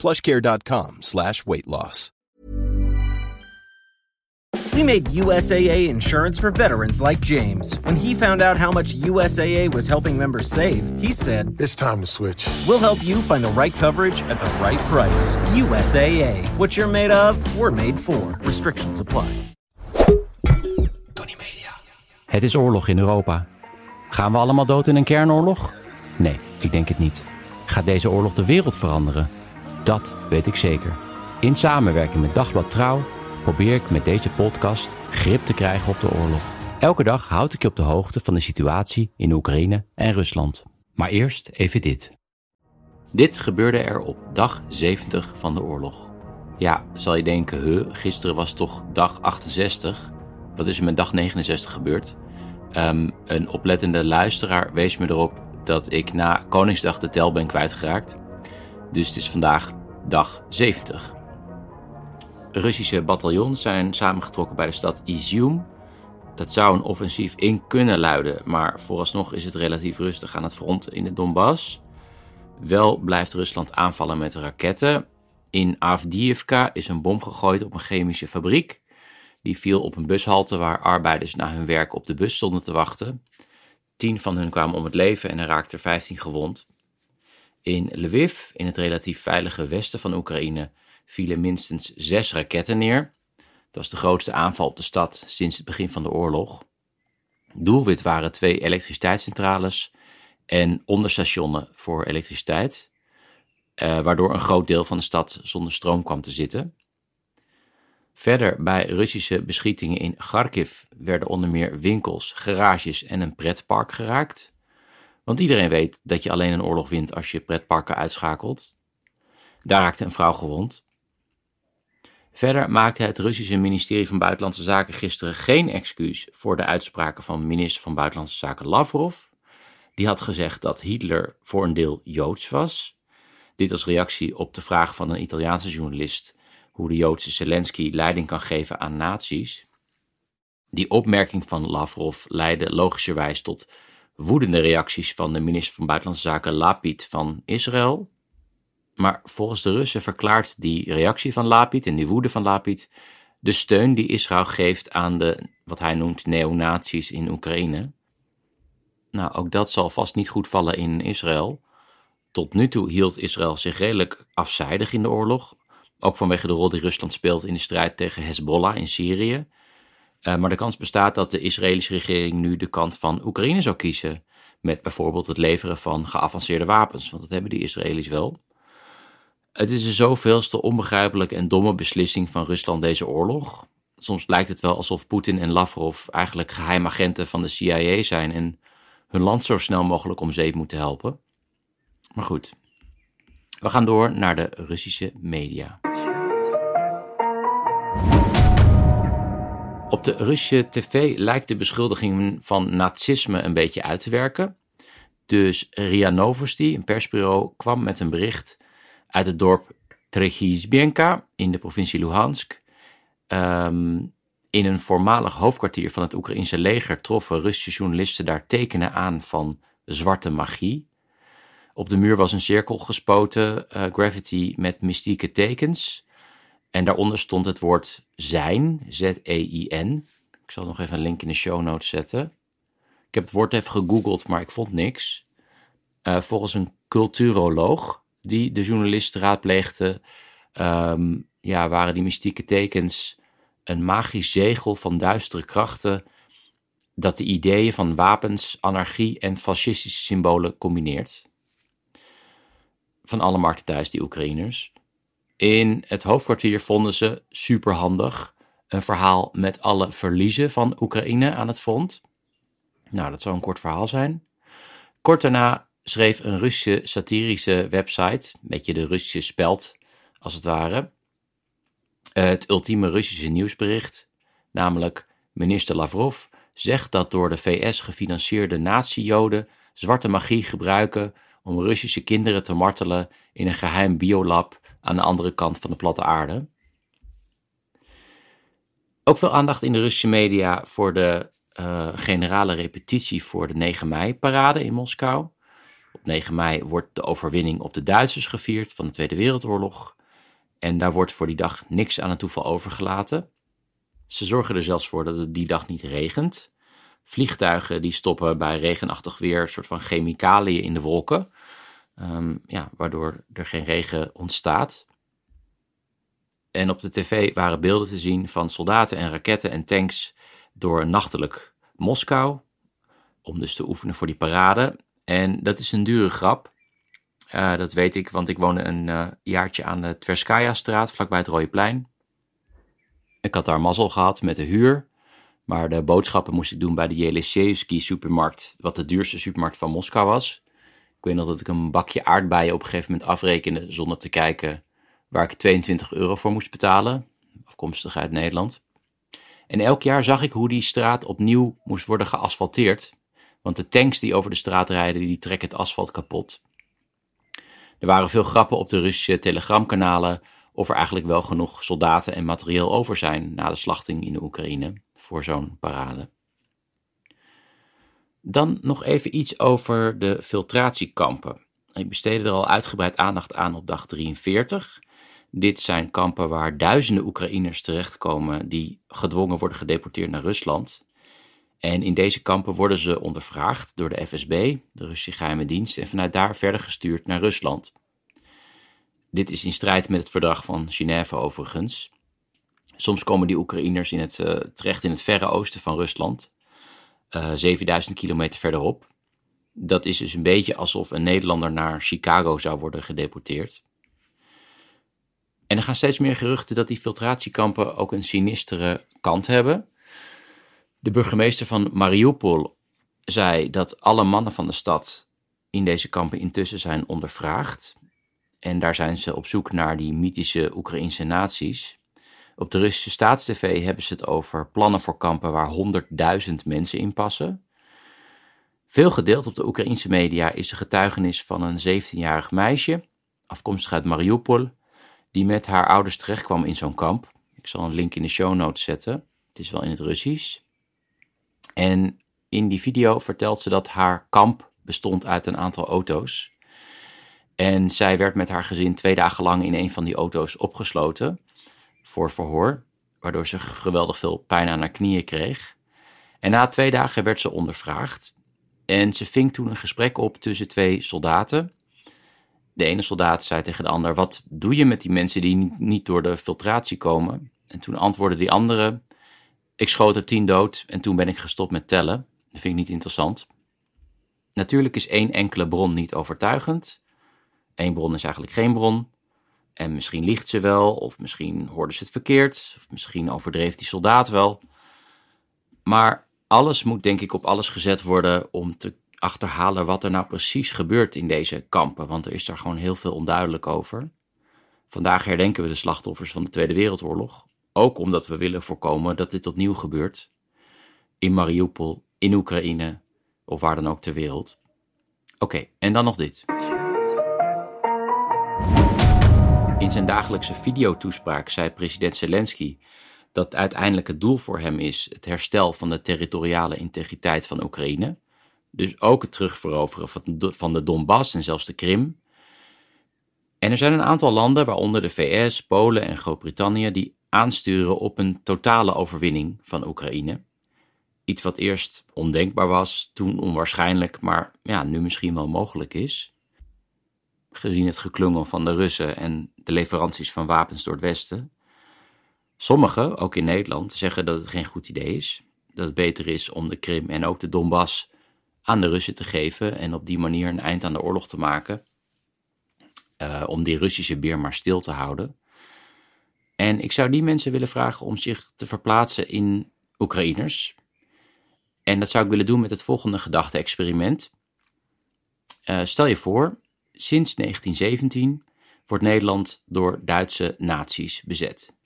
plushcare.com slash weight loss. We made USAA insurance for veterans like James. When he found out how much USAA was helping members save, he said, It's time to switch. We'll help you find the right coverage at the right price. USAA. What you're made of, we're made for. Restrictions apply. Tony Media. Het is oorlog in Europa. Gaan we allemaal dood in een kernoorlog? Nee, ik denk het niet. Gaat deze oorlog de wereld veranderen? Dat weet ik zeker. In samenwerking met Dagblad Trouw probeer ik met deze podcast grip te krijgen op de oorlog. Elke dag houd ik je op de hoogte van de situatie in Oekraïne en Rusland. Maar eerst even dit. Dit gebeurde er op dag 70 van de oorlog. Ja, zal je denken, gisteren was toch dag 68? Wat is er met dag 69 gebeurd? Um, een oplettende luisteraar wees me erop dat ik na Koningsdag de tel ben kwijtgeraakt. Dus het is vandaag dag 70. Russische bataljons zijn samengetrokken bij de stad Izium. Dat zou een offensief in kunnen luiden, maar vooralsnog is het relatief rustig aan het front in de Donbass. Wel blijft Rusland aanvallen met raketten. In Avdiivka is een bom gegooid op een chemische fabriek. Die viel op een bushalte waar arbeiders na hun werk op de bus stonden te wachten. Tien van hun kwamen om het leven en er raakten 15 gewond. In Lviv, in het relatief veilige westen van Oekraïne, vielen minstens zes raketten neer. Dat was de grootste aanval op de stad sinds het begin van de oorlog. Doelwit waren twee elektriciteitscentrales en onderstationen voor elektriciteit, eh, waardoor een groot deel van de stad zonder stroom kwam te zitten. Verder bij Russische beschietingen in Kharkiv werden onder meer winkels, garages en een pretpark geraakt. Want iedereen weet dat je alleen een oorlog wint als je pretparken uitschakelt. Daar raakte een vrouw gewond. Verder maakte het Russische ministerie van Buitenlandse Zaken gisteren geen excuus voor de uitspraken van minister van Buitenlandse Zaken Lavrov. Die had gezegd dat Hitler voor een deel Joods was. Dit als reactie op de vraag van een Italiaanse journalist hoe de Joodse Zelensky leiding kan geven aan nazi's. Die opmerking van Lavrov leidde logischerwijs tot woedende reacties van de minister van Buitenlandse Zaken Lapid van Israël. Maar volgens de Russen verklaart die reactie van Lapid en die woede van Lapid de steun die Israël geeft aan de, wat hij noemt, neonazies in Oekraïne. Nou, ook dat zal vast niet goed vallen in Israël. Tot nu toe hield Israël zich redelijk afzijdig in de oorlog. Ook vanwege de rol die Rusland speelt in de strijd tegen Hezbollah in Syrië. Uh, maar de kans bestaat dat de Israëlische regering nu de kant van Oekraïne zou kiezen. Met bijvoorbeeld het leveren van geavanceerde wapens, want dat hebben die Israëli's wel. Het is de zoveelste onbegrijpelijke en domme beslissing van Rusland deze oorlog. Soms lijkt het wel alsof Poetin en Lavrov eigenlijk geheimagenten van de CIA zijn en hun land zo snel mogelijk om zeep moeten helpen. Maar goed, we gaan door naar de Russische media. Op de Russische tv lijkt de beschuldiging van nazisme een beetje uit te werken. Dus RIA Novosti, een persbureau, kwam met een bericht uit het dorp Trechizbienka in de provincie Luhansk. Um, in een voormalig hoofdkwartier van het Oekraïnse leger troffen Russische journalisten daar tekenen aan van zwarte magie. Op de muur was een cirkel gespoten, uh, graffiti met mystieke tekens. En daaronder stond het woord zijn, Z-E-I-N. Ik zal nog even een link in de show notes zetten. Ik heb het woord even gegoogeld, maar ik vond niks. Uh, volgens een culturoloog die de journalist raadpleegde, um, ja, waren die mystieke tekens een magisch zegel van duistere krachten dat de ideeën van wapens, anarchie en fascistische symbolen combineert. Van alle markten thuis, die Oekraïners. In het hoofdkwartier vonden ze superhandig een verhaal met alle verliezen van Oekraïne aan het front. Nou, dat zou een kort verhaal zijn. Kort daarna schreef een Russische satirische website, een beetje de Russische speld als het ware, het ultieme Russische nieuwsbericht, namelijk minister Lavrov zegt dat door de VS gefinancierde nazi-joden zwarte magie gebruiken om Russische kinderen te martelen in een geheim biolab aan de andere kant van de platte aarde. Ook veel aandacht in de Russische media voor de uh, generale repetitie voor de 9 mei-parade in Moskou. Op 9 mei wordt de overwinning op de Duitsers gevierd van de Tweede Wereldoorlog. En daar wordt voor die dag niks aan het toeval overgelaten. Ze zorgen er zelfs voor dat het die dag niet regent. Vliegtuigen die stoppen bij regenachtig weer, een soort van chemicaliën in de wolken. Um, ja, waardoor er geen regen ontstaat. En op de tv waren beelden te zien van soldaten en raketten en tanks door nachtelijk Moskou. Om dus te oefenen voor die parade. En dat is een dure grap. Uh, dat weet ik, want ik woonde een uh, jaartje aan de Tverskaya-straat, vlakbij het Rode Plein. Ik had daar mazzel gehad met de huur. Maar de boodschappen moest ik doen bij de Jelesevsky supermarkt, wat de duurste supermarkt van Moskou was. Ik weet nog dat ik een bakje aardbeien op een gegeven moment afrekende zonder te kijken waar ik 22 euro voor moest betalen, afkomstig uit Nederland. En elk jaar zag ik hoe die straat opnieuw moest worden geasfalteerd, want de tanks die over de straat rijden, die trekken het asfalt kapot. Er waren veel grappen op de Russische telegramkanalen of er eigenlijk wel genoeg soldaten en materieel over zijn na de slachting in de Oekraïne voor zo'n parade. Dan nog even iets over de filtratiekampen. Ik besteedde er al uitgebreid aandacht aan op dag 43. Dit zijn kampen waar duizenden Oekraïners terechtkomen die gedwongen worden gedeporteerd naar Rusland. En in deze kampen worden ze ondervraagd door de FSB, de Russische geheime dienst, en vanuit daar verder gestuurd naar Rusland. Dit is in strijd met het verdrag van Genève overigens. Soms komen die Oekraïners in het, uh, terecht in het verre oosten van Rusland, uh, 7000 kilometer verderop. Dat is dus een beetje alsof een Nederlander naar Chicago zou worden gedeporteerd. En er gaan steeds meer geruchten dat die filtratiekampen ook een sinistere kant hebben. De burgemeester van Mariupol zei dat alle mannen van de stad in deze kampen intussen zijn ondervraagd. En daar zijn ze op zoek naar die mythische Oekraïnse naties. Op de Russische staatstv hebben ze het over plannen voor kampen waar 100.000 mensen in passen. Veel gedeeld op de Oekraïnse media is de getuigenis van een 17-jarig meisje, afkomstig uit Mariupol, die met haar ouders terechtkwam in zo'n kamp. Ik zal een link in de show notes zetten. Het is wel in het Russisch. En in die video vertelt ze dat haar kamp bestond uit een aantal auto's. En zij werd met haar gezin twee dagen lang in een van die auto's opgesloten voor verhoor, waardoor ze geweldig veel pijn aan haar knieën kreeg. En na twee dagen werd ze ondervraagd en ze ving toen een gesprek op tussen twee soldaten. De ene soldaat zei tegen de ander: Wat doe je met die mensen die niet door de filtratie komen? En toen antwoordde die andere: Ik schoot er tien dood en toen ben ik gestopt met tellen. Dat vind ik niet interessant. Natuurlijk is één enkele bron niet overtuigend. Eén bron is eigenlijk geen bron. En misschien liegt ze wel, of misschien hoorde ze het verkeerd, of misschien overdreef die soldaat wel. Maar alles moet denk ik op alles gezet worden om te achterhalen wat er nou precies gebeurt in deze kampen, want er is daar gewoon heel veel onduidelijk over. Vandaag herdenken we de slachtoffers van de Tweede Wereldoorlog, ook omdat we willen voorkomen dat dit opnieuw gebeurt. In Mariupol, in Oekraïne of waar dan ook ter wereld. Oké, en dan nog dit. In zijn dagelijkse videotoespraak zei president Zelensky dat uiteindelijk het doel voor hem is het herstel van de territoriale integriteit van Oekraïne. Dus ook het terugveroveren van de Donbass en zelfs de Krim. En er zijn een aantal landen, waaronder de VS, Polen en Groot-Brittannië, die aansturen op een totale overwinning van Oekraïne. Iets wat eerst ondenkbaar was, toen onwaarschijnlijk, maar ja, nu misschien wel mogelijk is gezien het geklungel van de Russen en de leveranties van wapens door het Westen. Sommigen, ook in Nederland, zeggen dat het geen goed idee is. Dat het beter is om de Krim en ook de Donbass aan de Russen te geven en op die manier een eind aan de oorlog te maken. Uh, om die Russische beer maar stil te houden. En ik zou die mensen willen vragen om zich te verplaatsen in Oekraïners. En dat zou ik willen doen met het volgende gedachte-experiment. Uh, stel je voor, Sinds 1917 wordt Nederland door Duitse nazi's bezet.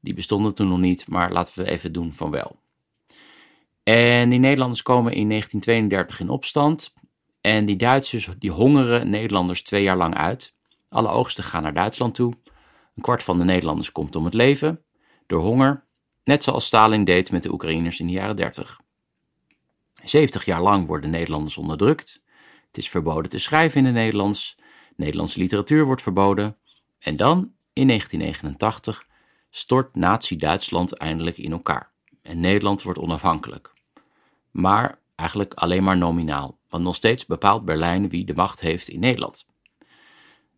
Die bestonden toen nog niet, maar laten we even doen van wel. En die Nederlanders komen in 1932 in opstand. En die Duitsers die hongeren Nederlanders twee jaar lang uit. Alle oogsten gaan naar Duitsland toe. Een kwart van de Nederlanders komt om het leven door honger, net zoals Stalin deed met de Oekraïners in de jaren 30. 70 jaar lang worden Nederlanders onderdrukt. Het is verboden te schrijven in het Nederlands. Nederlandse literatuur wordt verboden. En dan, in 1989, stort Nazi-Duitsland eindelijk in elkaar. En Nederland wordt onafhankelijk. Maar eigenlijk alleen maar nominaal, want nog steeds bepaalt Berlijn wie de macht heeft in Nederland.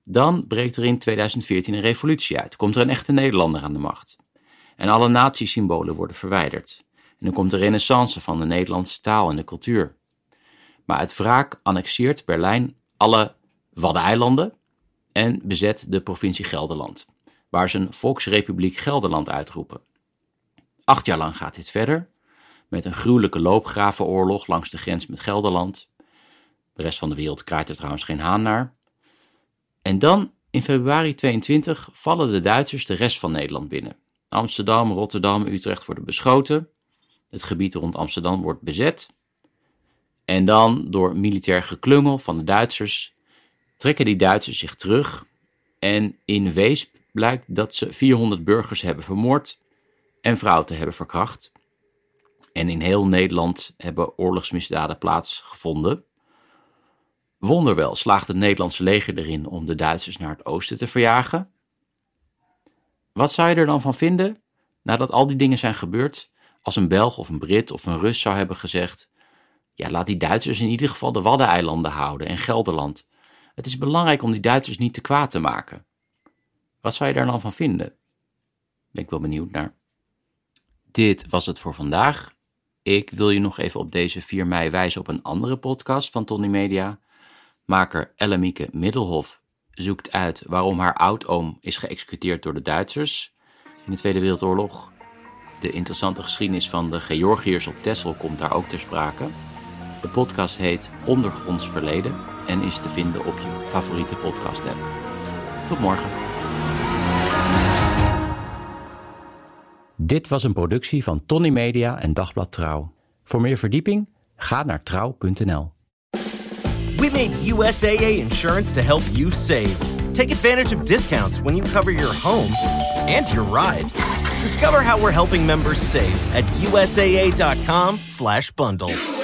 Dan breekt er in 2014 een revolutie uit. Komt er een echte Nederlander aan de macht. En alle nazi-symbolen worden verwijderd. En dan komt de renaissance van de Nederlandse taal en de cultuur. Maar uit wraak annexeert Berlijn alle Waddeneilanden en bezet de provincie Gelderland, waar ze een Volksrepubliek Gelderland uitroepen. Acht jaar lang gaat dit verder, met een gruwelijke loopgravenoorlog langs de grens met Gelderland. De rest van de wereld kraait er trouwens geen haan naar. En dan, in februari 22, vallen de Duitsers de rest van Nederland binnen. Amsterdam, Rotterdam, Utrecht worden beschoten. Het gebied rond Amsterdam wordt bezet. En dan, door militair geklungel van de Duitsers, trekken die Duitsers zich terug. En in Weesp blijkt dat ze 400 burgers hebben vermoord en vrouwen te hebben verkracht. En in heel Nederland hebben oorlogsmisdaden plaatsgevonden. Wonderwel slaagt het Nederlandse leger erin om de Duitsers naar het oosten te verjagen. Wat zou je er dan van vinden, nadat al die dingen zijn gebeurd, als een Belg of een Brit of een Rus zou hebben gezegd: Ja, laat die Duitsers in ieder geval de Waddeneilanden houden en Gelderland. Het is belangrijk om die Duitsers niet te kwaad te maken. Wat zou je daar dan van vinden? Ben ik wel benieuwd naar. Dit was het voor vandaag. Ik wil je nog even op deze 4 mei wijzen op een andere podcast van Tony Media. Maker Ellemieke Middelhof zoekt uit waarom haar oudoom is geëxecuteerd door de Duitsers in de Tweede Wereldoorlog. De interessante geschiedenis van de Georgiërs op Texel komt daar ook ter sprake. De podcast heet Ondergronds Verleden en is te vinden op je favoriete podcast app. Tot morgen. Dit was een productie van Tony Media en Dagblad Trouw. Voor meer verdieping ga naar trouw.nl. We made USAA insurance to help you save. Take advantage of discounts when you cover your home and your ride. Discover how we're helping members save at usaa.com/bundle.